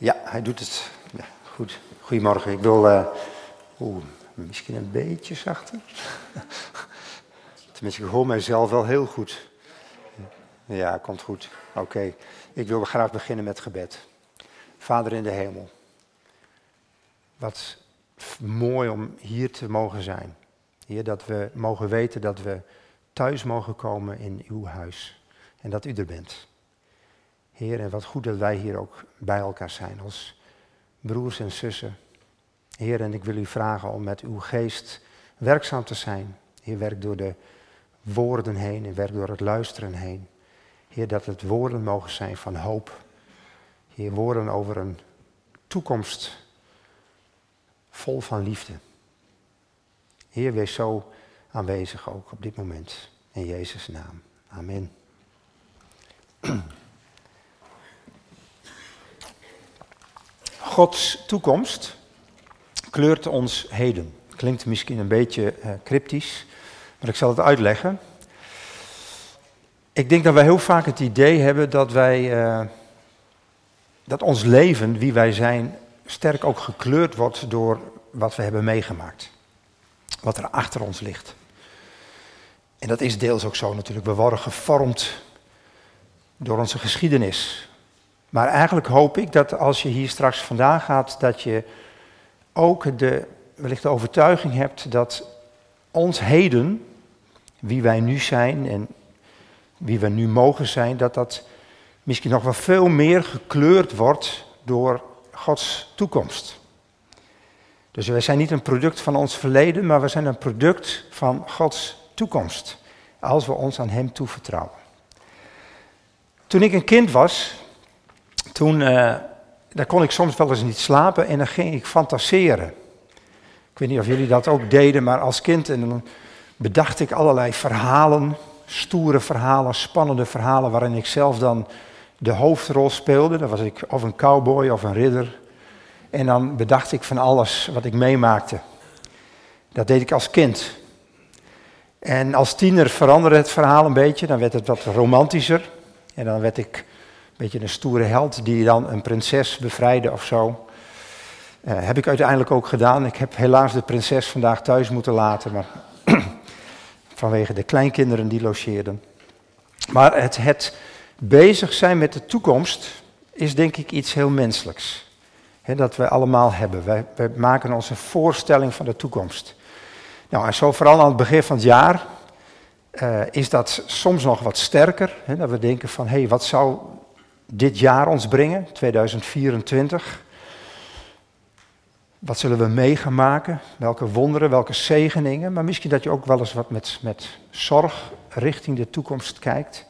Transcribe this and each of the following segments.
Ja, hij doet het. Ja, goed. Goedemorgen. Ik wil. Uh, Oeh, misschien een beetje zachter. Tenminste, ik hoor mijzelf wel heel goed. Ja, komt goed. Oké. Ik wil graag beginnen met gebed. Vader in de hemel. Wat mooi om hier te mogen zijn. Heer, dat we mogen weten dat we thuis mogen komen in uw huis. En dat u er bent. Heer, en wat goed dat wij hier ook bij elkaar zijn als broers en zussen. Heer, en ik wil u vragen om met uw geest werkzaam te zijn. Heer, werk door de woorden heen en werk door het luisteren heen. Heer, dat het woorden mogen zijn van hoop. Heer, woorden over een toekomst vol van liefde. Heer, wees zo aanwezig ook op dit moment. In Jezus' naam. Amen. Gods toekomst kleurt ons heden. Klinkt misschien een beetje uh, cryptisch, maar ik zal het uitleggen. Ik denk dat wij heel vaak het idee hebben dat wij, uh, dat ons leven, wie wij zijn, sterk ook gekleurd wordt door wat we hebben meegemaakt. Wat er achter ons ligt. En dat is deels ook zo natuurlijk. We worden gevormd door onze geschiedenis. Maar eigenlijk hoop ik dat als je hier straks vandaan gaat, dat je ook de, wellicht de overtuiging hebt dat ons heden, wie wij nu zijn en wie we nu mogen zijn, dat dat misschien nog wel veel meer gekleurd wordt door Gods toekomst. Dus wij zijn niet een product van ons verleden, maar we zijn een product van Gods toekomst. Als we ons aan Hem toevertrouwen. Toen ik een kind was, toen uh, daar kon ik soms wel eens niet slapen en dan ging ik fantaseren. Ik weet niet of jullie dat ook deden, maar als kind dan bedacht ik allerlei verhalen, stoere verhalen, spannende verhalen, waarin ik zelf dan de hoofdrol speelde. Dan was ik of een cowboy of een ridder. En dan bedacht ik van alles wat ik meemaakte. Dat deed ik als kind. En als tiener veranderde het verhaal een beetje, dan werd het wat romantischer. En dan werd ik beetje een stoere held die dan een prinses bevrijdde of zo. Uh, heb ik uiteindelijk ook gedaan. Ik heb helaas de prinses vandaag thuis moeten laten, maar vanwege de kleinkinderen die logeerden. Maar het, het bezig zijn met de toekomst is denk ik iets heel menselijks. dat we allemaal hebben. Wij, wij, maken ons een voorstelling van de toekomst. Nou, en zo vooral aan het begin van het jaar uh, is dat soms nog wat sterker. dat we denken van, hé, hey, wat zou dit jaar ons brengen, 2024. Wat zullen we mee gaan maken? Welke wonderen, welke zegeningen? Maar misschien dat je ook wel eens wat met, met zorg richting de toekomst kijkt.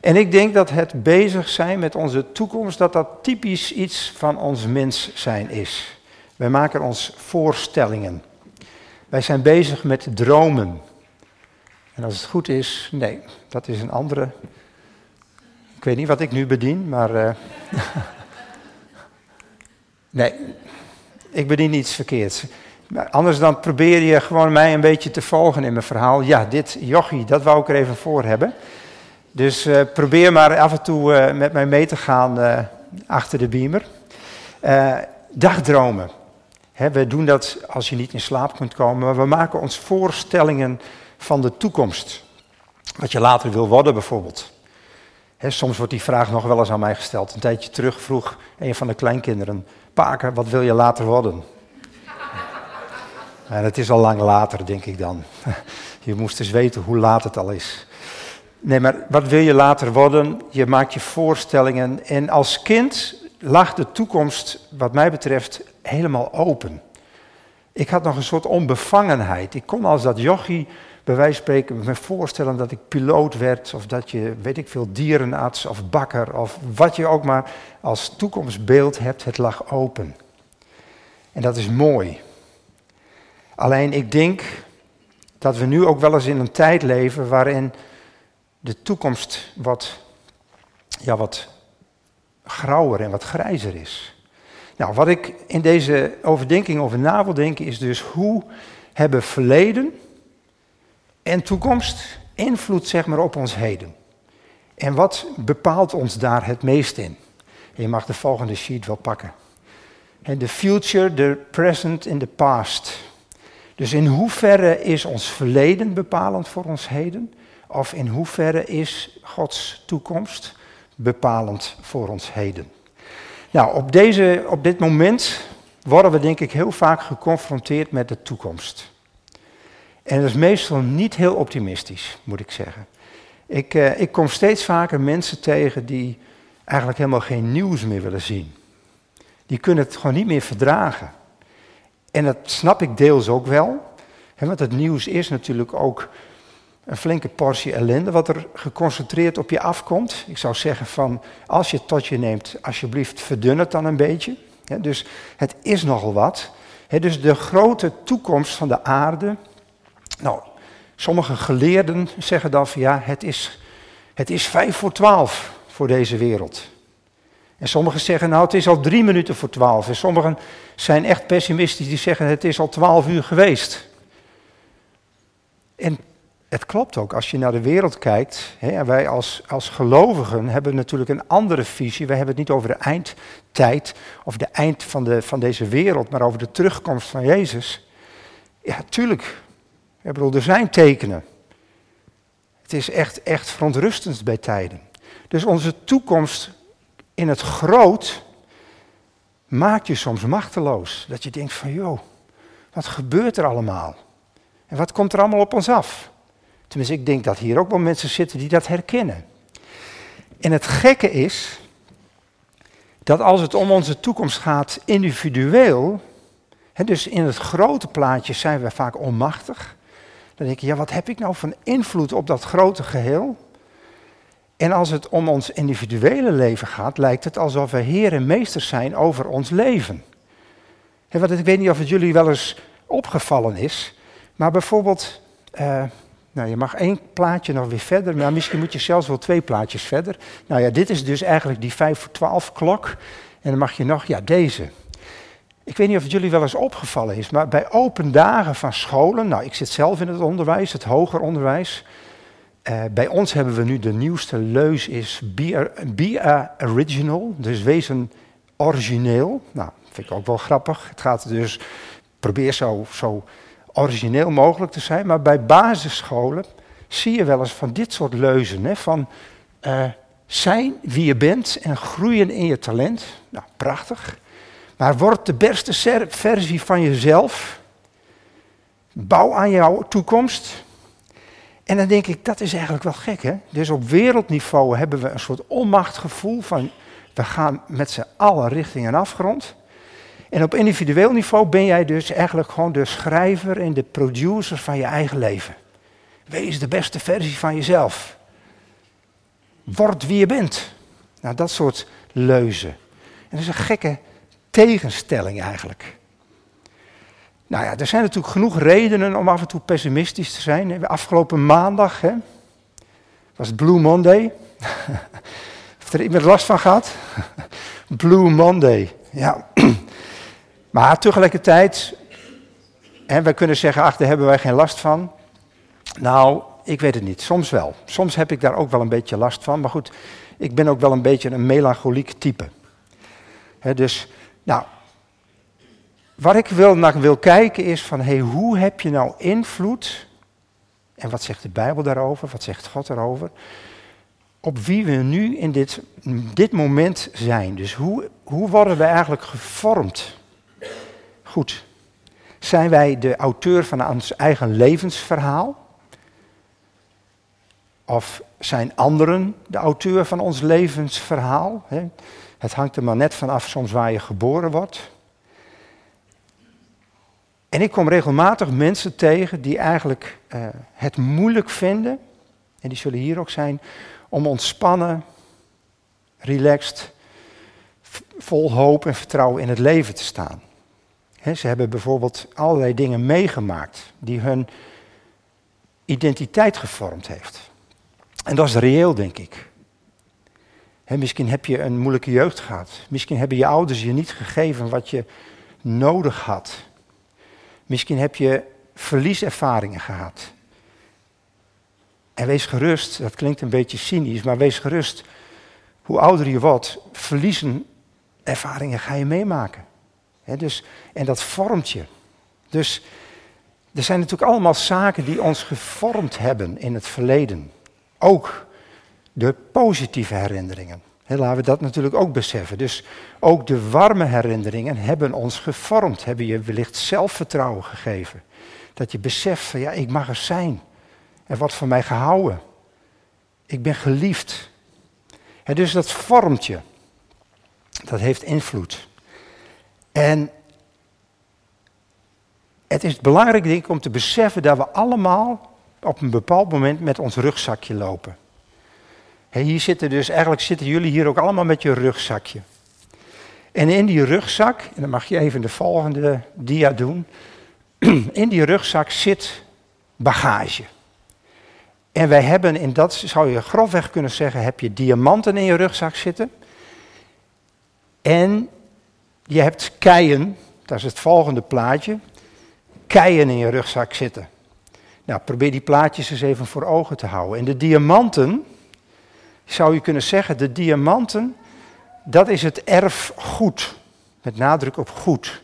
En ik denk dat het bezig zijn met onze toekomst, dat dat typisch iets van ons mens zijn is. Wij maken ons voorstellingen. Wij zijn bezig met dromen. En als het goed is, nee, dat is een andere ik weet niet wat ik nu bedien, maar. Uh, nee, ik bedien niets verkeerds. Anders dan probeer je gewoon mij een beetje te volgen in mijn verhaal. Ja, dit jochie, dat wou ik er even voor hebben. Dus uh, probeer maar af en toe uh, met mij mee te gaan achter de beamer. dagdromen. Hè, we doen dat als je niet in slaap kunt komen, maar we maken ons voorstellingen van de toekomst. Wat je later wil worden bijvoorbeeld soms wordt die vraag nog wel eens aan mij gesteld. Een tijdje terug vroeg een van de kleinkinderen: Paken, wat wil je later worden? en het is al lang later, denk ik dan. je moest eens weten hoe laat het al is. Nee, maar wat wil je later worden? Je maakt je voorstellingen. En als kind lag de toekomst, wat mij betreft, helemaal open. Ik had nog een soort onbevangenheid. Ik kon als dat jochie bij wijze van spreken me voorstellen dat ik piloot werd, of dat je, weet ik veel, dierenarts of bakker, of wat je ook maar als toekomstbeeld hebt, het lag open. En dat is mooi. Alleen ik denk dat we nu ook wel eens in een tijd leven waarin de toekomst wat, ja, wat grauwer en wat grijzer is. Nou, wat ik in deze overdenking over na wil is dus hoe hebben verleden en toekomst invloed zeg maar, op ons heden. En wat bepaalt ons daar het meest in? Je mag de volgende sheet wel pakken. The future, the present in the past. Dus in hoeverre is ons verleden bepalend voor ons heden? Of in hoeverre is Gods toekomst bepalend voor ons heden? Nou, op, deze, op dit moment worden we denk ik heel vaak geconfronteerd met de toekomst. En dat is meestal niet heel optimistisch, moet ik zeggen. Ik, uh, ik kom steeds vaker mensen tegen die eigenlijk helemaal geen nieuws meer willen zien. Die kunnen het gewoon niet meer verdragen. En dat snap ik deels ook wel. Hè, want het nieuws is natuurlijk ook een flinke portie ellende wat er geconcentreerd op je afkomt. Ik zou zeggen van, als je het tot je neemt, alsjeblieft verdun het dan een beetje. dus het is nogal wat. dus de grote toekomst van de aarde. Nou, sommige geleerden zeggen dan van ja, het is, het is vijf voor twaalf voor deze wereld. En sommigen zeggen nou, het is al drie minuten voor twaalf. En sommigen zijn echt pessimistisch, die zeggen het is al twaalf uur geweest. En het klopt ook, als je naar de wereld kijkt, hè, wij als, als gelovigen hebben natuurlijk een andere visie. Wij hebben het niet over de eindtijd of de eind van, de, van deze wereld, maar over de terugkomst van Jezus. Ja, tuurlijk. Ik bedoel, er zijn tekenen. Het is echt, echt verontrustend bij tijden. Dus onze toekomst in het groot maakt je soms machteloos. Dat je denkt van, joh, wat gebeurt er allemaal? En wat komt er allemaal op ons af? Tenminste, ik denk dat hier ook wel mensen zitten die dat herkennen. En het gekke is dat als het om onze toekomst gaat individueel, hè, dus in het grote plaatje zijn we vaak onmachtig. Dan denk je, ja, wat heb ik nou van invloed op dat grote geheel? En als het om ons individuele leven gaat, lijkt het alsof we heer en meester zijn over ons leven. Hè, want ik weet niet of het jullie wel eens opgevallen is, maar bijvoorbeeld, uh, nou, je mag één plaatje nog weer verder, maar misschien moet je zelfs wel twee plaatjes verder. Nou ja, dit is dus eigenlijk die 5 voor 12 klok. En dan mag je nog, ja, deze. Ik weet niet of het jullie wel eens opgevallen is, maar bij open dagen van scholen, nou, ik zit zelf in het onderwijs, het hoger onderwijs. Uh, bij ons hebben we nu de nieuwste leus is be, original, dus wees een origineel. Nou, vind ik ook wel grappig. Het gaat dus, probeer zo, zo origineel mogelijk te zijn. Maar bij basisscholen zie je wel eens van dit soort leuzen. Hè, van uh, zijn wie je bent en groeien in je talent. Nou, prachtig. Maar word de beste versie van jezelf. Bouw aan jouw toekomst. En dan denk ik, dat is eigenlijk wel gek hè. Dus op wereldniveau hebben we een soort onmachtgevoel van... we gaan met z'n allen richting een afgrond. En op individueel niveau ben jij dus eigenlijk gewoon de schrijver en de producer van je eigen leven. Wees de beste versie van jezelf. Word wie je bent. Nou, dat soort leuzen. En dat is een gekke tegenstelling eigenlijk. Nou ja, er zijn natuurlijk genoeg redenen om af en toe pessimistisch te zijn. Afgelopen maandag hè, was het Blue Monday. Heeft er iemand last van gehad? Blue Monday. Ja, maar tegelijkertijd, en wij kunnen zeggen, ach, daar hebben wij geen last van. Nou, ik weet het niet, soms wel. Soms heb ik daar ook wel een beetje last van, maar goed, ik ben ook wel een beetje een melancholiek type. dus, nou, waar ik wil, naar wil kijken is van, hey, hoe heb je nou invloed, en wat zegt de Bijbel daarover, wat zegt God daarover, op wie we nu in dit, dit moment zijn. Dus hoe, hoe worden we eigenlijk gevormd? Goed. Zijn wij de auteur van ons eigen levensverhaal? Of zijn anderen de auteur van ons levensverhaal? Het hangt er maar net vanaf soms waar je geboren wordt. En ik kom regelmatig mensen tegen die eigenlijk uh, het moeilijk vinden, en die zullen hier ook zijn, om ontspannen, relaxed, vol hoop en vertrouwen in het leven te staan ze hebben bijvoorbeeld allerlei dingen meegemaakt die hun identiteit gevormd heeft. En dat is reëel, denk ik. Misschien heb je een moeilijke jeugd gehad. Misschien hebben je ouders je niet gegeven wat je nodig had. Misschien heb je verlieservaringen gehad. En wees gerust, dat klinkt een beetje cynisch, maar wees gerust. hoe ouder je wordt, verliezen ervaringen ga je meemaken. dus, en dat vormt je. Dus er zijn natuurlijk allemaal zaken die ons gevormd hebben in het verleden. Ook de positieve herinneringen. laten we dat natuurlijk ook beseffen. Dus ook de warme herinneringen hebben ons gevormd, hebben je wellicht zelfvertrouwen gegeven. Dat je beseft van ja, ik mag er zijn. Er wordt van mij gehouden. Ik ben geliefd. dus dat vormt je. Dat heeft invloed. En het is belangrijk denk ik om te beseffen dat we allemaal op een bepaald moment met ons rugzakje lopen. Hier zitten dus, eigenlijk zitten jullie hier ook allemaal met je rugzakje. En in die rugzak, en dan mag je even de volgende dia doen. In die rugzak zit bagage. En wij hebben in dat, zou je grofweg kunnen zeggen, heb je diamanten in je rugzak zitten. En je hebt keien, dat is het volgende plaatje, keien in je rugzak zitten. Nou, probeer die plaatjes eens even voor ogen te houden. En de diamanten, zou je kunnen zeggen, de diamanten, dat is het erfgoed. Met nadruk op goed.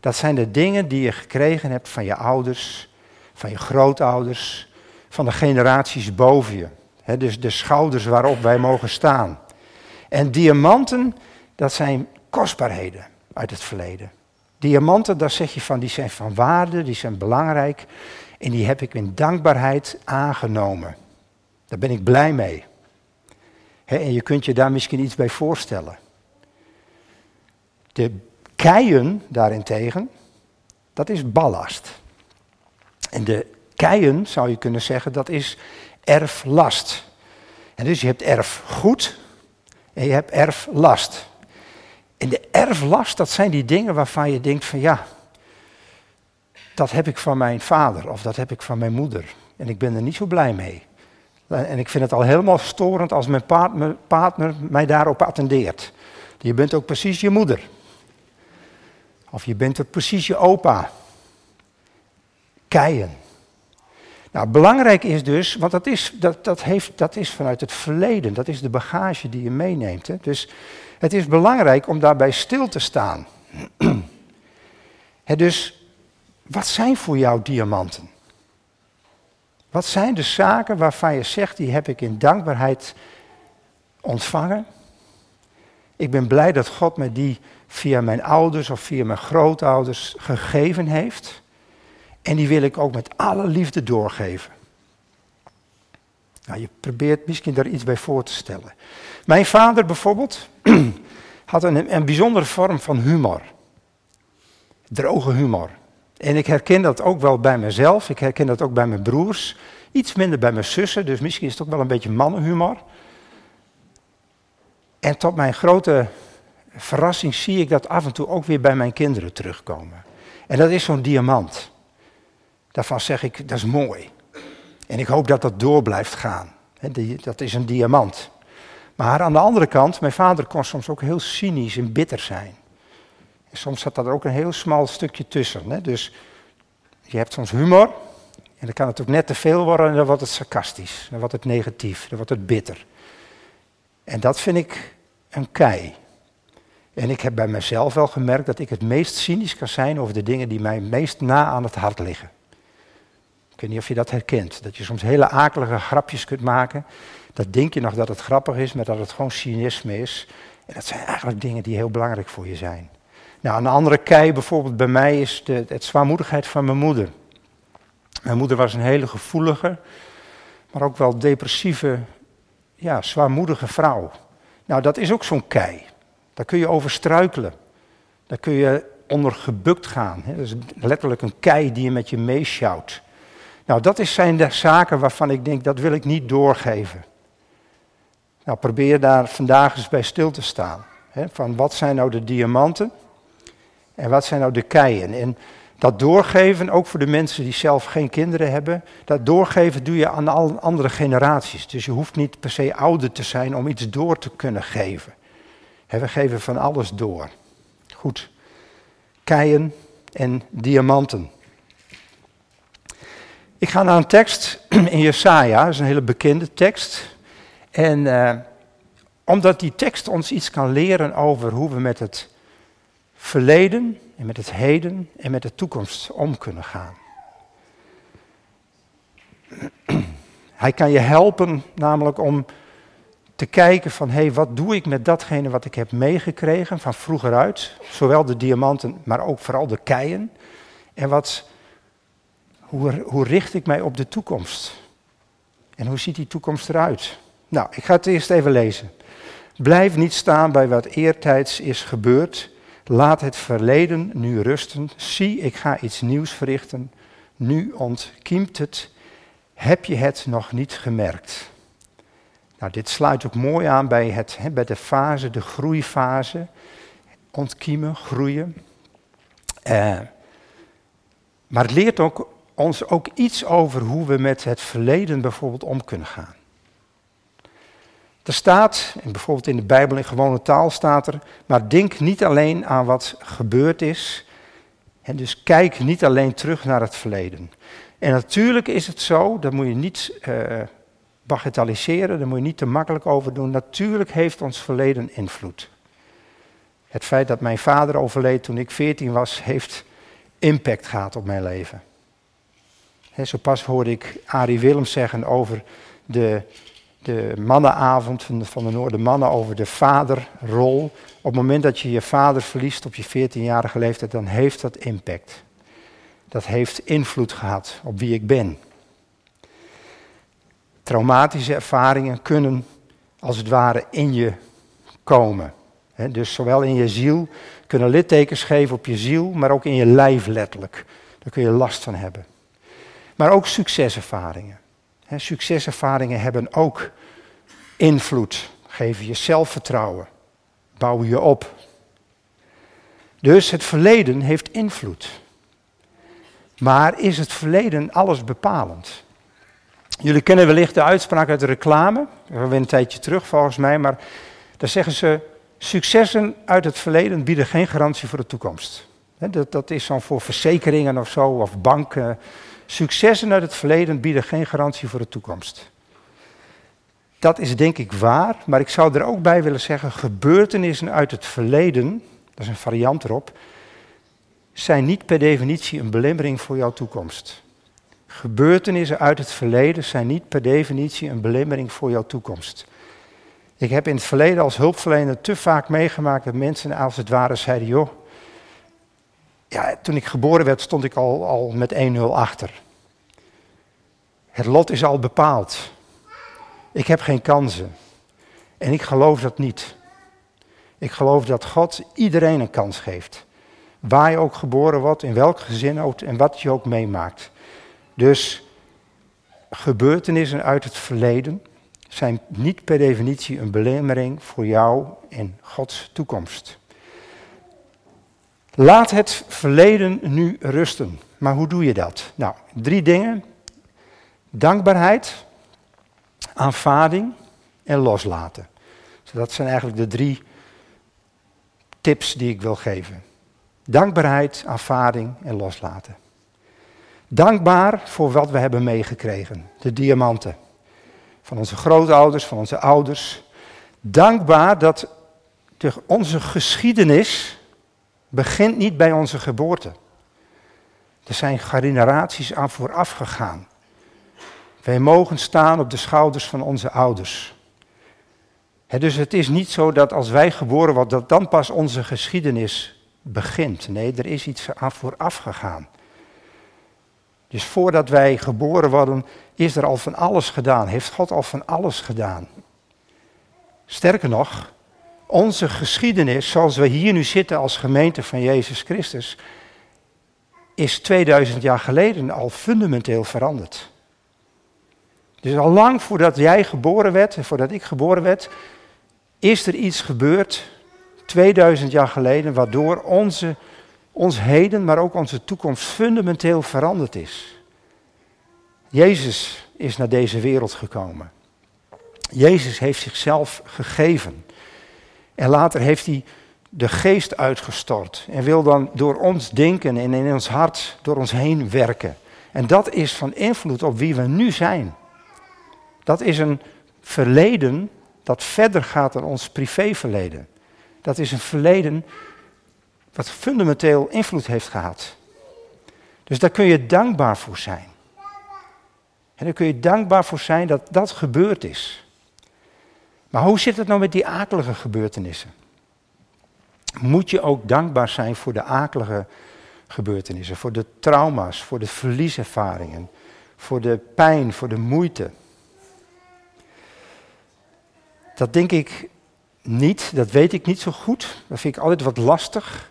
Dat zijn de dingen die je gekregen hebt van je ouders, van je grootouders, van de generaties boven je. dus de schouders waarop wij mogen staan. En diamanten, dat zijn kostbaarheden uit het verleden. Diamanten, daar zeg je van, die zijn van waarde, die zijn belangrijk. En die heb ik in dankbaarheid aangenomen. Daar ben ik blij mee. En je kunt je daar misschien iets bij voorstellen. De keien daarentegen, dat is ballast. En de keien, zou je kunnen zeggen, dat is erflast. En dus je hebt erfgoed en je hebt erflast. En de erflast, dat zijn die dingen waarvan je denkt van ja, dat heb ik van mijn vader of dat heb ik van mijn moeder. En ik ben er niet zo blij mee. En ik vind het al helemaal storend als mijn partner, partner mij daarop attendeert. Je bent ook precies je moeder. Of je bent ook precies je opa. Keien. Nou, belangrijk is dus, want dat is, dat, dat, heeft, dat is vanuit het verleden, dat is de bagage die je meeneemt. Hè? Dus het is belangrijk om daarbij stil te staan. dus wat zijn voor jou diamanten? Wat zijn de zaken waarvan je zegt, die heb ik in dankbaarheid ontvangen? Ik ben blij dat God me die via mijn ouders of via mijn grootouders gegeven heeft. En die wil ik ook met alle liefde doorgeven. Nou, je probeert misschien daar iets bij voor te stellen. Mijn vader bijvoorbeeld had een, een bijzondere vorm van humor. Droge humor. En ik herken dat ook wel bij mezelf. Ik herken dat ook bij mijn broers. Iets minder bij mijn zussen, dus misschien is het ook wel een beetje mannenhumor. En tot mijn grote verrassing zie ik dat af en toe ook weer bij mijn kinderen terugkomen. En dat is zo'n diamant. Daarvan zeg ik, dat is mooi. En ik hoop dat dat door blijft gaan. Dat is een diamant. Maar aan de andere kant, mijn vader kon soms ook heel cynisch en bitter zijn. Soms zat er ook een heel smal stukje tussen. Hè? Dus je hebt soms humor. En dan kan het ook net te veel worden en dan wordt het sarcastisch. Dan wordt het negatief, dan wordt het bitter. En dat vind ik een kei. En ik heb bij mezelf wel gemerkt dat ik het meest cynisch kan zijn over de dingen die mij meest na aan het hart liggen. Ik weet niet of je dat herkent. Dat je soms hele akelige grapjes kunt maken. Dat denk je nog dat het grappig is, maar dat het gewoon cynisme is. En dat zijn eigenlijk dingen die heel belangrijk voor je zijn. Nou, een andere kei bijvoorbeeld bij mij is de, het zwaarmoedigheid van mijn moeder. Mijn moeder was een hele gevoelige, maar ook wel depressieve, ja, zwaarmoedige vrouw. Nou, dat is ook zo'n kei. Daar kun je over struikelen. Daar kun je onder gebukt gaan. Dat is letterlijk een kei die je met je meeschouwt. Nou, dat zijn de zaken waarvan ik denk, dat wil ik niet doorgeven. Nou, probeer daar vandaag eens bij stil te staan. Van wat zijn nou de diamanten en wat zijn nou de keien? En dat doorgeven, ook voor de mensen die zelf geen kinderen hebben, dat doorgeven doe je aan alle andere generaties. Dus je hoeft niet per se ouder te zijn om iets door te kunnen geven. we geven van alles door. Goed. Keien en diamanten. Ik ga naar een tekst in Jesaja, dat is een hele bekende tekst. En uh, Omdat die tekst ons iets kan leren over hoe we met het verleden en met het heden en met de toekomst om kunnen gaan. Hij kan je helpen namelijk om te kijken van hé, hey, wat doe ik met datgene wat ik heb meegekregen van vroeger uit, zowel de diamanten, maar ook vooral de keien. En wat, hoe, hoe richt ik mij op de toekomst? En hoe ziet die toekomst eruit? Nou, ik ga het eerst even lezen. Blijf niet staan bij wat eertijds is gebeurd. Laat het verleden nu rusten. Zie, ik ga iets nieuws verrichten. Nu ontkiemt het. Heb je het nog niet gemerkt? Nou, dit sluit ook mooi aan bij, het, bij de fase, de groeifase. Ontkiemen, groeien. Eh, maar het leert ook, ons ook iets over hoe we met het verleden bijvoorbeeld om kunnen gaan. Er staat, bijvoorbeeld in de Bijbel in gewone taal staat er, maar denk niet alleen aan wat gebeurd is. En dus kijk niet alleen terug naar het verleden. En natuurlijk is het zo, dat moet je niet uh, bagatelliseren, daar moet je niet te makkelijk over doen. Natuurlijk heeft ons verleden invloed. Het feit dat mijn vader overleed toen ik 14 was, heeft impact gehad op mijn leven. Zo pas hoorde ik Arie Willems zeggen over de, mannenavond van de, van de Noordermannen, over de vaderrol. Op het moment dat je je vader verliest op je 14-jarige leeftijd, dan heeft dat impact. Dat heeft invloed gehad op wie ik ben. Traumatische ervaringen kunnen als het ware in je komen. dus zowel in je ziel kunnen littekens geven op je ziel, maar ook in je lijf letterlijk. Daar kun je last van hebben. Maar ook succeservaringen. Succeservaringen hebben ook invloed, geven je zelfvertrouwen, bouwen je op. Dus het verleden heeft invloed. Maar is het verleden alles bepalend? Jullie kennen wellicht de uitspraak uit de reclame, dat een tijdje terug volgens mij, maar daar zeggen ze, successen uit het verleden bieden geen garantie voor de toekomst. Dat, dat is dan voor verzekeringen of zo, of banken. Successen uit het verleden bieden geen garantie voor de toekomst. Dat is denk ik waar, maar ik zou er ook bij willen zeggen, gebeurtenissen uit het verleden, dat is een variant erop, zijn niet per definitie een belemmering voor jouw toekomst. Gebeurtenissen uit het verleden zijn niet per definitie een belemmering voor jouw toekomst. Ik heb in het verleden als hulpverlener te vaak meegemaakt dat mensen als het ware zeiden, joh, ja, toen ik geboren werd stond ik al, al met 1-0 achter. Het lot is al bepaald. Ik heb geen kansen. En ik geloof dat niet. Ik geloof dat God iedereen een kans geeft. Waar je ook geboren wordt, in welk gezin ook en wat je ook meemaakt. Dus gebeurtenissen uit het verleden zijn niet per definitie een belemmering voor jou in Gods toekomst. Laat het verleden nu rusten. Maar hoe doe je dat? Nou, drie dingen. Dankbaarheid, aanvaarding en loslaten. Dus dat zijn eigenlijk de drie tips die ik wil geven. Dankbaarheid, aanvaarding en loslaten. Dankbaar voor wat we hebben meegekregen, de diamanten. Van onze grootouders, van onze ouders. Dankbaar dat onze geschiedenis begint niet bij onze geboorte. Er zijn generaties aan vooraf gegaan. Wij mogen staan op de schouders van onze ouders. dus het is niet zo dat als wij geboren worden, dat dan pas onze geschiedenis begint. Nee, er is iets aan vooraf gegaan. Dus voordat wij geboren worden, is er al van alles gedaan. Heeft God al van alles gedaan. Sterker nog, onze geschiedenis, zoals we hier nu zitten als gemeente van Jezus Christus, is 2000 jaar geleden al fundamenteel veranderd. Dus al lang voordat jij geboren werd en voordat ik geboren werd, is er iets gebeurd, 2000 jaar geleden, waardoor onze ons heden, maar ook onze toekomst fundamenteel veranderd is. Jezus is naar deze wereld gekomen. Jezus heeft zichzelf gegeven. En later heeft hij de geest uitgestort en wil dan door ons denken en in ons hart door ons heen werken. En dat is van invloed op wie we nu zijn. Dat is een verleden dat verder gaat dan ons privéverleden. Dat is een verleden wat fundamenteel invloed heeft gehad. Dus daar kun je dankbaar voor zijn. En daar kun je dankbaar voor zijn dat dat gebeurd is. Maar hoe zit het nou met die akelige gebeurtenissen? Moet je ook dankbaar zijn voor de akelige gebeurtenissen, voor de trauma's, voor de verlieservaringen, voor de pijn, voor de moeite? Dat denk ik niet, dat weet ik niet zo goed. Dat vind ik altijd wat lastig.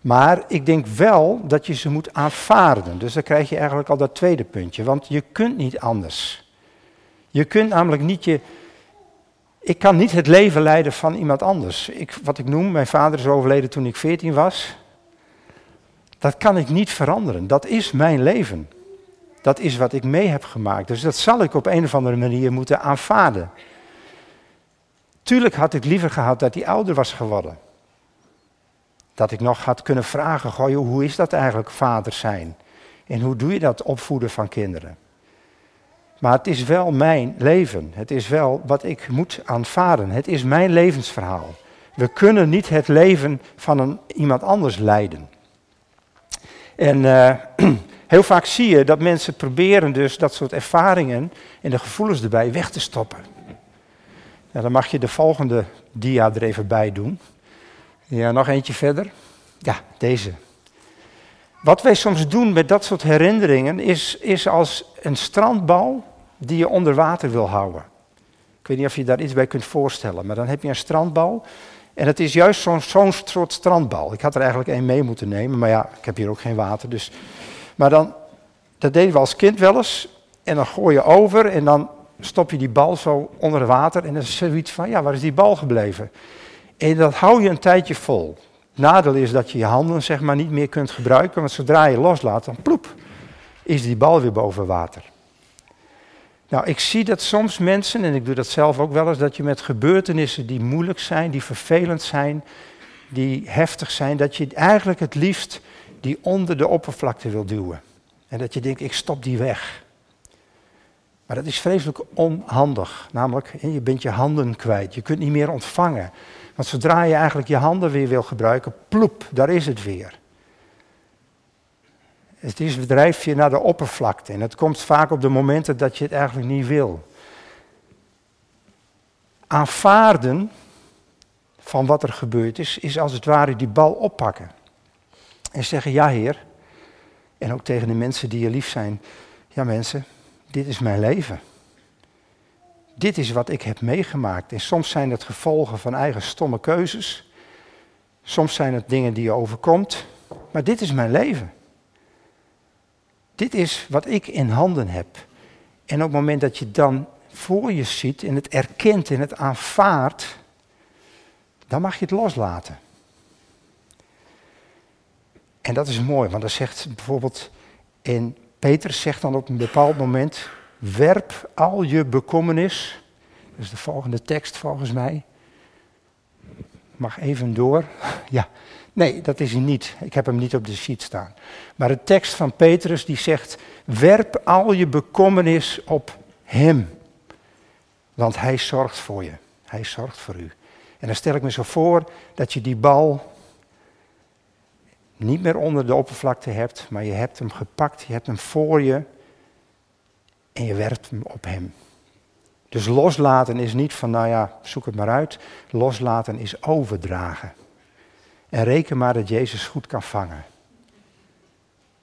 Maar ik denk wel dat je ze moet aanvaarden. Dus dan krijg je eigenlijk al dat tweede puntje. Want je kunt niet anders. Je kunt namelijk niet je. Ik kan niet het leven leiden van iemand anders. Ik, wat ik noem, mijn vader is overleden toen ik 14 was. Dat kan ik niet veranderen. Dat is mijn leven. Dat is wat ik mee heb gemaakt. Dus dat zal ik op een of andere manier moeten aanvaarden. Tuurlijk had ik liever gehad dat hij ouder was geworden. Dat ik nog had kunnen vragen, goh, hoe is dat eigenlijk vader zijn? En hoe doe je dat opvoeden van kinderen? Maar het is wel mijn leven. Het is wel wat ik moet aanvaarden. Het is mijn levensverhaal. We kunnen niet het leven van een, iemand anders leiden. En uh, heel vaak zie je dat mensen proberen dus dat soort ervaringen en de gevoelens erbij weg te stoppen. Ja, dan mag je de volgende dia er even bij doen. Ja, nog eentje verder. Ja, deze. Wat wij soms doen met dat soort herinneringen is, is als een strandbal die je onder water wil houden. Ik weet niet of je daar iets bij kunt voorstellen, maar dan heb je een strandbal. En het is juist zo'n soort strandbal. Ik had er eigenlijk één mee moeten nemen, maar ja, ik heb hier ook geen water. Dus. Maar dan, dat deden we als kind wel eens. En dan gooi je over en dan stop je die bal zo onder water. En dan is zoiets van, ja, waar is die bal gebleven? En dat hou je een tijdje vol. Nadeel is dat je je handen zeg maar niet meer kunt gebruiken, want zodra je loslaat, dan ploep, is die bal weer boven water. Nou, ik zie dat soms mensen, en ik doe dat zelf ook wel eens, dat je met gebeurtenissen die moeilijk zijn, die vervelend zijn, die heftig zijn, dat je eigenlijk het liefst die onder de oppervlakte wil duwen. En dat je denkt, ik stop die weg. Maar dat is vreselijk onhandig. Namelijk, je bent je handen kwijt. Je kunt niet meer ontvangen. Want zodra je eigenlijk je handen weer wil gebruiken, ploep, daar is het weer. Het is drijft je naar de oppervlakte en het komt vaak op de momenten dat je het eigenlijk niet wil. Aanvaarden van wat er gebeurd is, is als het ware die bal oppakken. En zeggen, ja heer, en ook tegen de mensen die je lief zijn, ja mensen, dit is mijn leven. Dit is wat ik heb meegemaakt. En soms zijn het gevolgen van eigen stomme keuzes. Soms zijn het dingen die je overkomt. Maar dit is mijn leven. Dit is wat ik in handen heb. En op het moment dat je dan voor je ziet en het erkent en het aanvaardt, dan mag je het loslaten. En dat is mooi, want dan zegt bijvoorbeeld in Petrus zegt dan op een bepaald moment, werp al je bekommernis, dat is de volgende tekst volgens mij. Mag even door. Ja, nee, dat is hij niet. Ik heb hem niet op de sheet staan. Maar de tekst van Petrus die zegt, werp al je bekommernis op hem. Want hij zorgt voor je. Hij zorgt voor u. En dan stel ik me zo voor dat je die bal niet meer onder de oppervlakte hebt, maar je hebt hem gepakt, je hebt hem voor je en je werpt hem op hem. Dus loslaten is niet van, nou ja, zoek het maar uit. Loslaten is overdragen. En reken maar dat Jezus goed kan vangen.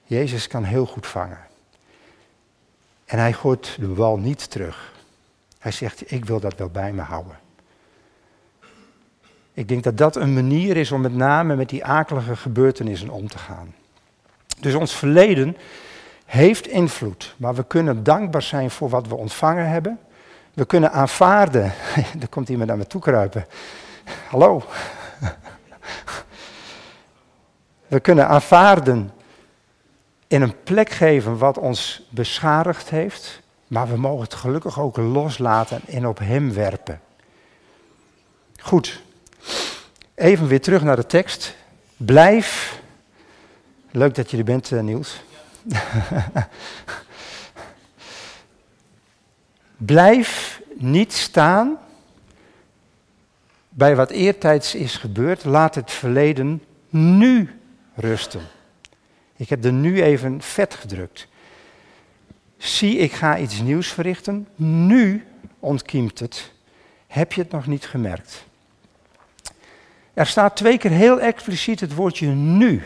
Jezus kan heel goed vangen. En hij gooit de bal niet terug. Hij zegt, ik wil dat wel bij me houden. Ik denk dat dat een manier is om met name met die akelige gebeurtenissen om te gaan. Dus ons verleden heeft invloed, maar we kunnen dankbaar zijn voor wat we ontvangen hebben. We kunnen aanvaarden. er komt iemand naar me toe kruipen. Hallo. We kunnen aanvaarden in een plek geven wat ons beschadigd heeft, maar we mogen het gelukkig ook loslaten en op Hem werpen. Goed, Even weer terug naar de tekst. Blijf. Leuk dat je er bent, eh, Niels. Blijf niet staan bij wat eertijds is gebeurd, laat het verleden nu rusten. Ik heb er nu even vet gedrukt. Zie, ik ga iets nieuws verrichten. Nu ontkiemt het. Heb je het nog niet gemerkt? Er staat twee keer heel expliciet het woordje nu.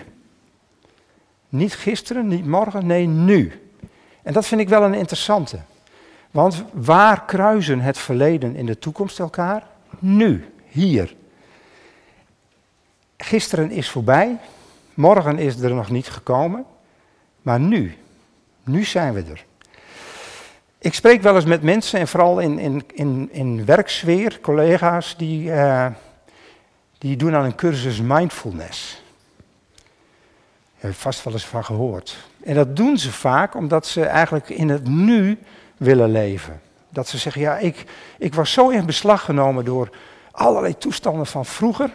Niet gisteren, niet morgen, nee nu. En dat vind ik wel een interessante. Want waar kruisen het verleden en de toekomst elkaar? Nu, hier. Gisteren is voorbij, morgen is er nog niet gekomen, maar nu, nu zijn we er. Ik spreek wel eens met mensen, en vooral in, in, in, in werksfeer, collega's, die, uh, die doen aan een cursus mindfulness. Daar heb je vast wel eens van gehoord. En dat doen ze vaak omdat ze eigenlijk in het nu willen leven. Dat ze zeggen, ja, ik, ik was zo in beslag genomen door allerlei toestanden van vroeger,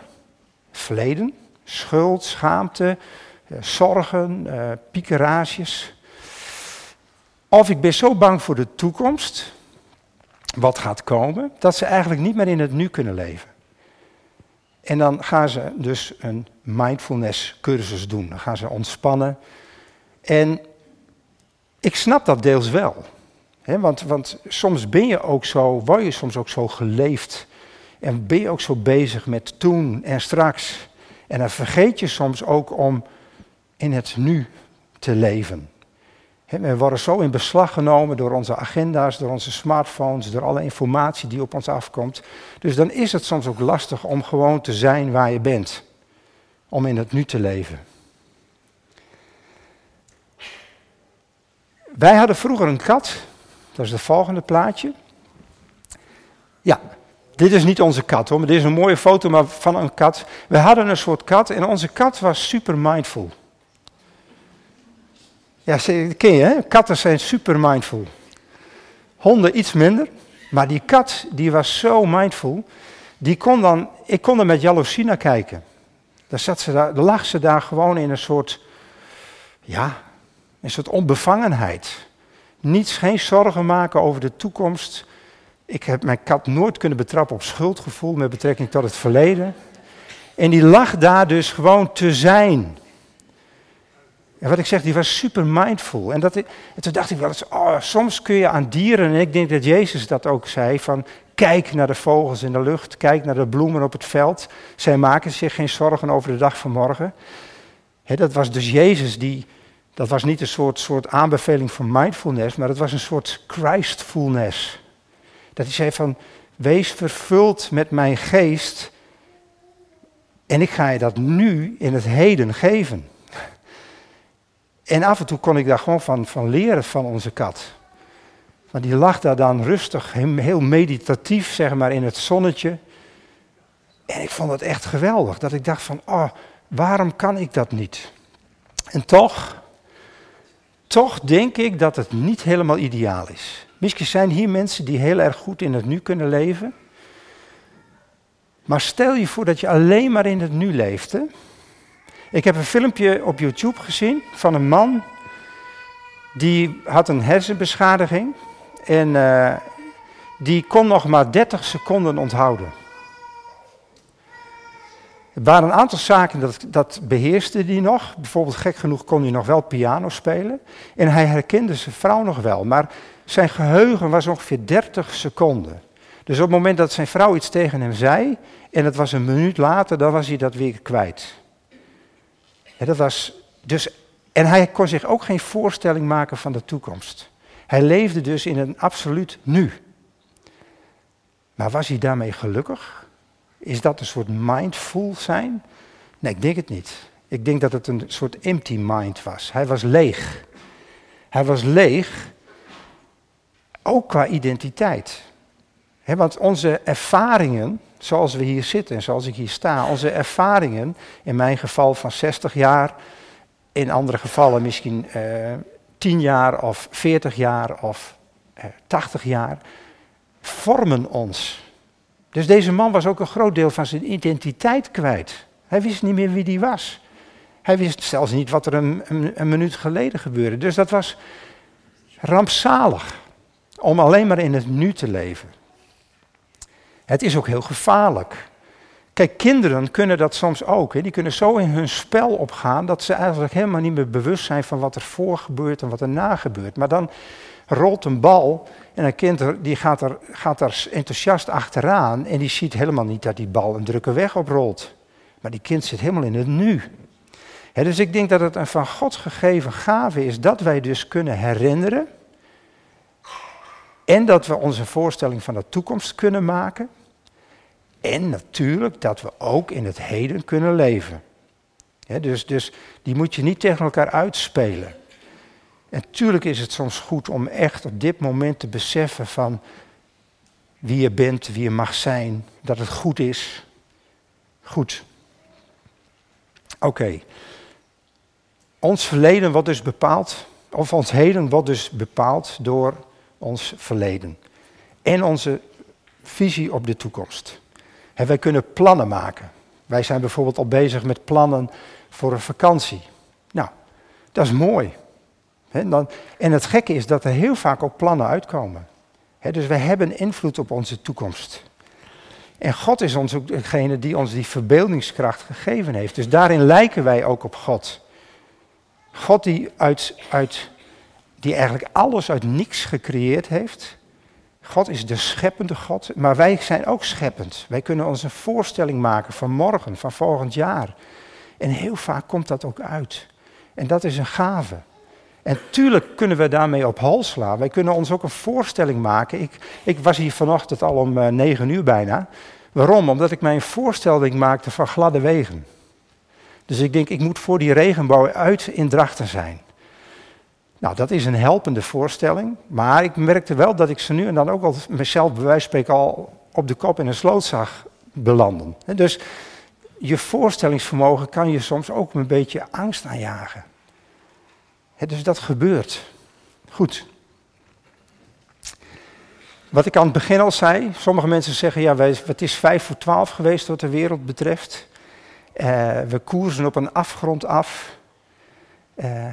verleden, schuld, schaamte, eh, zorgen, uh, piekerages. Of ik ben zo bang voor de toekomst, wat gaat komen, dat ze eigenlijk niet meer in het nu kunnen leven. En dan gaan ze dus een mindfulness cursus doen. Dan gaan ze ontspannen. En ik snap dat deels wel. want, want soms ben je ook zo, word je soms ook zo geleefd. En ben je ook zo bezig met toen en straks. En dan vergeet je soms ook om in het nu te leven. We worden zo in beslag genomen door onze agenda's, door onze smartphones, door alle informatie die op ons afkomt. Dus dan is het soms ook lastig om gewoon te zijn waar je bent. Om in het nu te leven. Wij hadden vroeger een kat. Dat is het volgende plaatje. Ja, dit is niet onze kat hoor, maar dit is een mooie foto maar van een kat. We hadden een soort kat en onze kat was super mindful. Ja, ken je, hè? Katten zijn super mindful. Honden iets minder, maar die kat die was zo mindful. Die kon dan, ik kon er met jaloezie naar kijken. Dan, zat ze daar, dan lag ze daar gewoon in een soort, ja, een soort onbevangenheid. Niets, geen zorgen maken over de toekomst. Ik heb mijn kat nooit kunnen betrappen op schuldgevoel met betrekking tot het verleden. En die lag daar dus gewoon te zijn. En wat ik zeg, die was super mindful. En, dat, en toen dacht ik wel eens, oh, soms kun je aan dieren, en ik denk dat Jezus dat ook zei, van kijk naar de vogels in de lucht, kijk naar de bloemen op het veld. Zij maken zich geen zorgen over de dag van morgen. dat was dus Jezus die, dat was niet een soort, soort aanbeveling van mindfulness, maar het was een soort Christfulness. Dat hij zei van, wees vervuld met mijn geest en ik ga je dat nu in het heden geven. En af en toe kon ik daar gewoon van, van leren van onze kat. Want die lag daar dan rustig, heel meditatief, zeg maar, in het zonnetje. En ik vond het echt geweldig. Dat ik dacht van, oh, waarom kan ik dat niet? En toch, toch denk ik dat het niet helemaal ideaal is. Misschien zijn hier mensen die heel erg goed in het nu kunnen leven. Maar stel je voor dat je alleen maar in het nu leefde. Ik heb een filmpje op YouTube gezien van een man die had een hersenbeschadiging en uh, die kon nog maar 30 seconden onthouden. Er waren een aantal zaken dat, dat beheerste hij nog. Bijvoorbeeld gek genoeg kon hij nog wel piano spelen. En hij herkende zijn vrouw nog wel. Maar zijn geheugen was ongeveer 30 seconden. Dus op het moment dat zijn vrouw iets tegen hem zei, en het was een minuut later, dan was hij dat weer kwijt. Ja, dat was dus, en hij kon zich ook geen voorstelling maken van de toekomst. Hij leefde dus in een absoluut nu. Maar was hij daarmee gelukkig? Is dat een soort mindful zijn? Nee, ik denk het niet. Ik denk dat het een soort empty mind was. Hij was leeg. Hij was leeg, ook qua identiteit. want onze ervaringen, zoals we hier zitten en zoals ik hier sta, onze ervaringen, in mijn geval van 60 jaar, in andere gevallen misschien eh, 10 jaar of 40 jaar of eh, 80 jaar, vormen ons. Dus deze man was ook een groot deel van zijn identiteit kwijt. Hij wist niet meer wie die was. Hij wist zelfs niet wat er een, een minuut geleden gebeurde. Dus dat was rampzalig om alleen maar in het nu te leven. Het is ook heel gevaarlijk. Kijk, kinderen kunnen dat soms ook. Hè. Die kunnen zo in hun spel opgaan dat ze eigenlijk helemaal niet meer bewust zijn van wat er voor gebeurt en wat er na gebeurt. Maar dan rolt een bal en een kind die gaat, er, gaat er enthousiast achteraan en die ziet helemaal niet dat die bal een drukke weg oprolt. Maar die kind zit helemaal in het nu. dus ik denk dat het een van God gegeven gave is dat wij dus kunnen herinneren. En dat we onze voorstelling van de toekomst kunnen maken. En natuurlijk dat we ook in het heden kunnen leven. dus, dus die moet je niet tegen elkaar uitspelen. En natuurlijk is het soms goed om echt op dit moment te beseffen van wie je bent, wie je mag zijn, dat het goed is. Goed. Oké. Ons verleden wordt dus bepaald, of ons heden wordt dus bepaald door ons verleden. En onze visie op de toekomst. Wij kunnen plannen maken. Wij zijn bijvoorbeeld al bezig met plannen voor een vakantie. Nou, dat is mooi. en het gekke is dat er heel vaak ook plannen uitkomen. dus wij hebben invloed op onze toekomst. En God is ons ook degene die ons die verbeeldingskracht gegeven heeft. Dus daarin lijken wij ook op God. God die, uit, uit, die eigenlijk alles uit niks gecreëerd heeft. God is de scheppende God, maar wij zijn ook scheppend. Wij kunnen ons een voorstelling maken van morgen, van volgend jaar. En heel vaak komt dat ook uit. En dat is een gave. En tuurlijk kunnen we daarmee op hal slaan. Wij kunnen ons ook een voorstelling maken. Ik, ik was hier vanochtend al om uh, negen uur bijna. Waarom? Omdat ik mij een voorstelling maakte van gladde wegen. Dus ik denk, ik moet voor die regenbouw uit in Drachten zijn. Nou, dat is een helpende voorstelling. Maar ik merkte wel dat ik ze nu en dan ook al mezelf bij wijze van spreken al op de kop in een sloot zag belanden. Dus je voorstellingsvermogen kan je soms ook een beetje angst aanjagen. Dus dat gebeurt. Goed. Wat ik aan het begin al zei, sommige mensen zeggen, ja, het is vijf voor twaalf geweest wat de wereld betreft. Uh, we koersen op een afgrond af. Uh,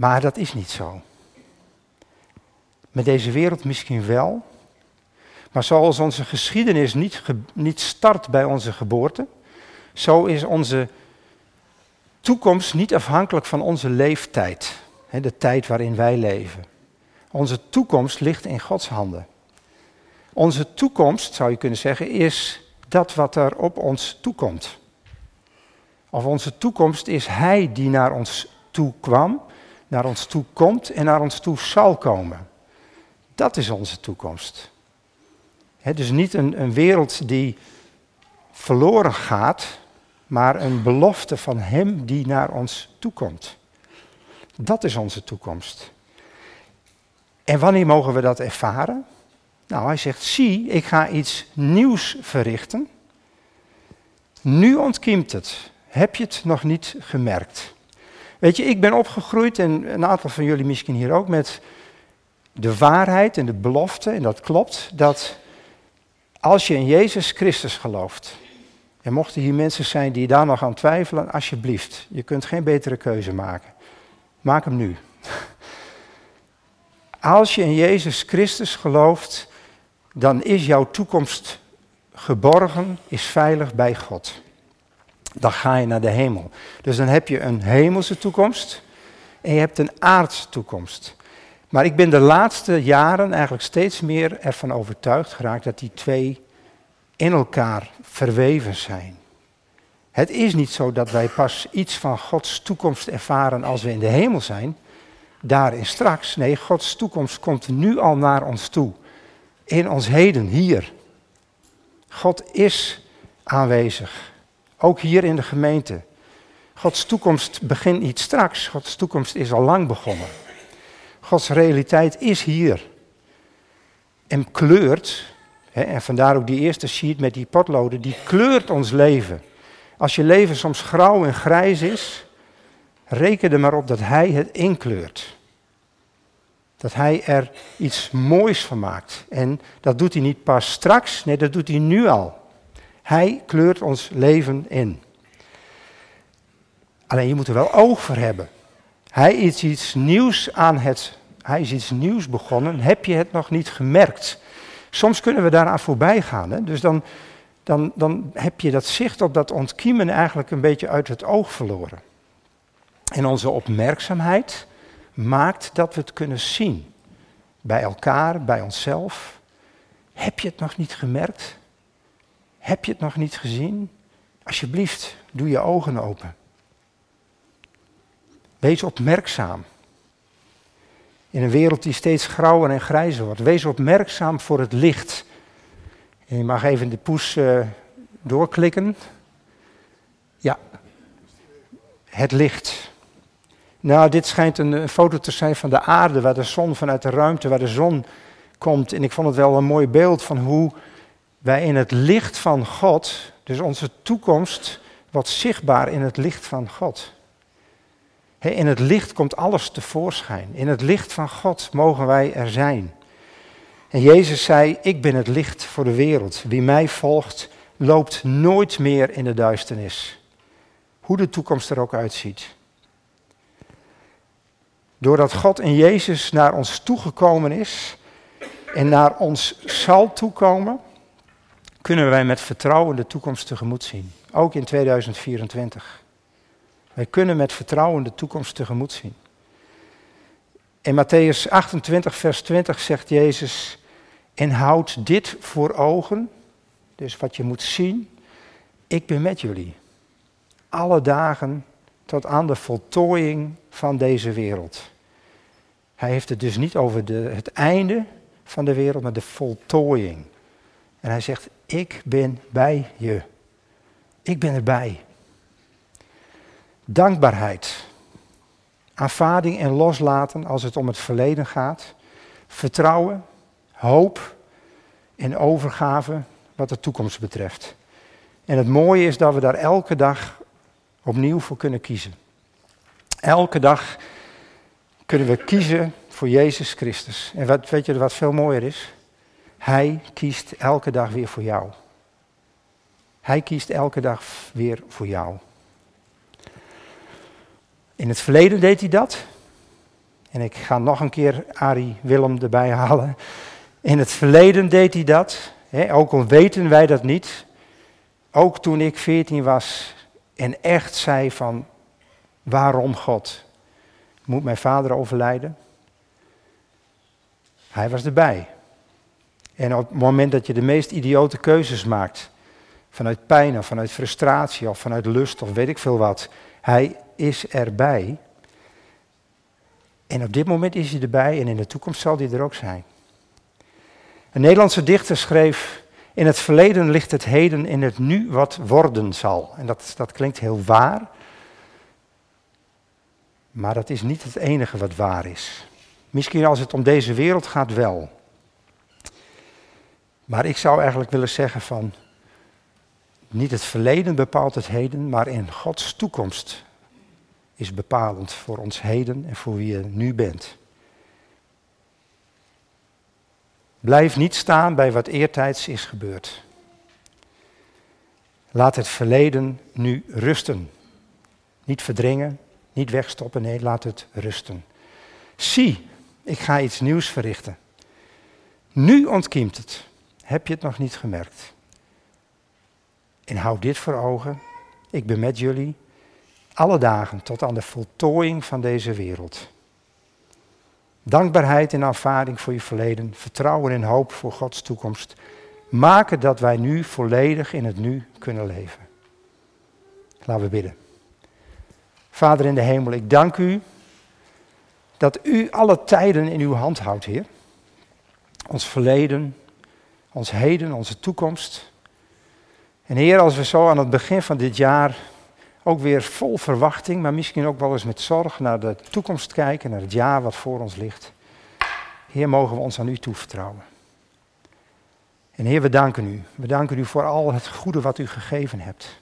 maar dat is niet zo. Met deze wereld misschien wel. Maar zoals onze geschiedenis niet, niet start bij onze geboorte, zo is onze toekomst niet afhankelijk van onze leeftijd, de tijd waarin wij leven. Onze toekomst ligt in Gods handen. Onze toekomst, zou je kunnen zeggen, is dat wat er op ons toekomt. Of onze toekomst is Hij die naar ons toe kwam naar ons toe komt en naar ons toe zal komen. Dat is onze toekomst. He, dus niet een, een wereld die verloren gaat, maar een belofte van Hem die naar ons toe komt. Dat is onze toekomst. En wanneer mogen we dat ervaren? Nou, hij zegt, zie, ik ga iets nieuws verrichten. Nu ontkiemt het. Heb je het nog niet gemerkt? Weet je, ik ben opgegroeid en een aantal van jullie misschien hier ook met de waarheid en de belofte, en dat klopt, dat als je in Jezus Christus gelooft, en mochten hier mensen zijn die daar nog aan twijfelen, alsjeblieft, je kunt geen betere keuze maken. Maak hem nu. Als je in Jezus Christus gelooft, dan is jouw toekomst geborgen, is veilig bij God dan ga je naar de hemel. Dus dan heb je een hemelse toekomst en je hebt een aardse toekomst. Maar ik ben de laatste jaren eigenlijk steeds meer ervan overtuigd geraakt dat die twee in elkaar verweven zijn. Het is niet zo dat wij pas iets van Gods toekomst ervaren als we in de hemel zijn, daarin straks. Nee, Gods toekomst komt nu al naar ons toe. In ons heden, hier. God is aanwezig. Ook hier in de gemeente. Gods toekomst begint niet straks. Gods toekomst is al lang begonnen. Gods realiteit is hier. En kleurt, hè, en vandaar ook die eerste sheet met die potloden, die kleurt ons leven. Als je leven soms grauw en grijs is, reken er maar op dat Hij het inkleurt. Dat Hij er iets moois van maakt. En dat doet Hij niet pas straks, nee, dat doet Hij nu al. Hij kleurt ons leven in. Alleen je moet er wel oog voor hebben. Hij is iets nieuws aan het. Hij is iets nieuws begonnen. Heb je het nog niet gemerkt? Soms kunnen we daaraan voorbij gaan. Hè? Dus dan, dan, dan heb je dat zicht op dat ontkiemen eigenlijk een beetje uit het oog verloren. En onze opmerkzaamheid maakt dat we het kunnen zien. Bij elkaar, bij onszelf. Heb je het nog niet gemerkt? Heb je het nog niet gezien? Alsjeblieft, doe je ogen open. Wees opmerkzaam. In een wereld die steeds grauwer en grijzer wordt. Wees opmerkzaam voor het licht. En je mag even de poes uh, doorklikken. Ja, het licht. Nou, dit schijnt een, foto te zijn van de aarde, waar de zon vanuit de ruimte, waar de zon komt. En ik vond het wel een mooi beeld van hoe wij in het licht van God, dus onze toekomst, wordt zichtbaar in het licht van God. In het licht komt alles tevoorschijn. In het licht van God mogen wij er zijn. En Jezus zei, ik ben het licht voor de wereld. Wie mij volgt, loopt nooit meer in de duisternis. Hoe de toekomst er ook uitziet. Doordat God in Jezus naar ons toegekomen is en naar ons zal toekomen, kunnen wij met vertrouwen de toekomst tegemoet zien. Ook in 2024. Wij kunnen met vertrouwen de toekomst tegemoet zien. In Matthäus 28, vers 20 zegt Jezus, en houd dit voor ogen, dus wat je moet zien, ik ben met jullie. Alle dagen tot aan de voltooiing van deze wereld. Hij heeft het dus niet over de, het einde van de wereld, maar de voltooiing. En hij zegt, ik ben bij je. Ik ben erbij. Dankbaarheid. Aanvaarding en loslaten als het om het verleden gaat. Vertrouwen, hoop en overgave wat de toekomst betreft. En het mooie is dat we daar elke dag opnieuw voor kunnen kiezen. Elke dag kunnen we kiezen voor Jezus Christus. En wat, weet je wat veel mooier is? Hij kiest elke dag weer voor jou. Hij kiest elke dag weer voor jou. In het verleden deed hij dat. En ik ga nog een keer Arie Willem erbij halen. In het verleden deed hij dat. Ook al weten wij dat niet. Ook toen ik 14 was en echt zei van waarom God? Moet mijn vader overlijden? Hij was erbij. En op het moment dat je de meest idiote keuzes maakt, vanuit pijn of vanuit frustratie of vanuit lust of weet ik veel wat, hij is erbij. En op dit moment is hij erbij en in de toekomst zal hij er ook zijn. Een Nederlandse dichter schreef, in het verleden ligt het heden in het nu wat worden zal. En dat, dat klinkt heel waar, maar dat is niet het enige wat waar is. Misschien als het om deze wereld gaat wel. Maar ik zou eigenlijk willen zeggen van, niet het verleden bepaalt het heden, maar in Gods toekomst is bepalend voor ons heden en voor wie je nu bent. Blijf niet staan bij wat eertijds is gebeurd. Laat het verleden nu rusten. Niet verdringen, niet wegstoppen, nee, laat het rusten. Zie, ik ga iets nieuws verrichten. Nu ontkiemt het. Heb je het nog niet gemerkt? En houd dit voor ogen. Ik ben met jullie alle dagen tot aan de voltooiing van deze wereld. Dankbaarheid en aanvaarding voor je verleden, vertrouwen en hoop voor Gods toekomst maken dat wij nu volledig in het nu kunnen leven. Laten we bidden. Vader in de hemel, ik dank u dat u alle tijden in uw hand houdt, Heer. Ons verleden, ons heden, onze toekomst. En Heer, als we zo aan het begin van dit jaar ook weer vol verwachting, maar misschien ook wel eens met zorg naar de toekomst kijken, naar het jaar wat voor ons ligt. Heer, mogen we ons aan u toevertrouwen. En Heer, we danken u. We danken u voor al het goede wat u gegeven hebt.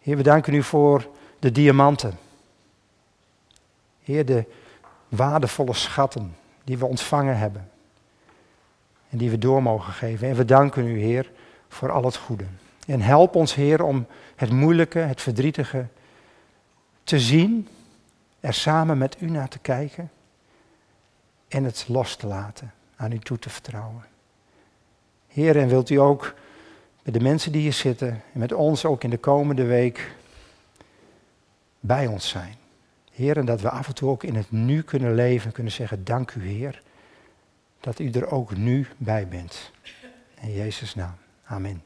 Heer, we danken u voor de diamanten. Heer, de waardevolle schatten die we ontvangen hebben en die we door mogen geven. En we danken u, Heer, voor al het goede. En help ons, Heer, om het moeilijke, het verdrietige te zien, er samen met u naar te kijken en het los te laten, aan u toe te vertrouwen. Heer, en wilt u ook met de mensen die hier zitten en met ons ook in de komende week bij ons zijn. Heer, en dat we af en toe ook in het nu kunnen leven en kunnen zeggen, dank u Heer dat u er ook nu bij bent. In Jezus' naam. Amen.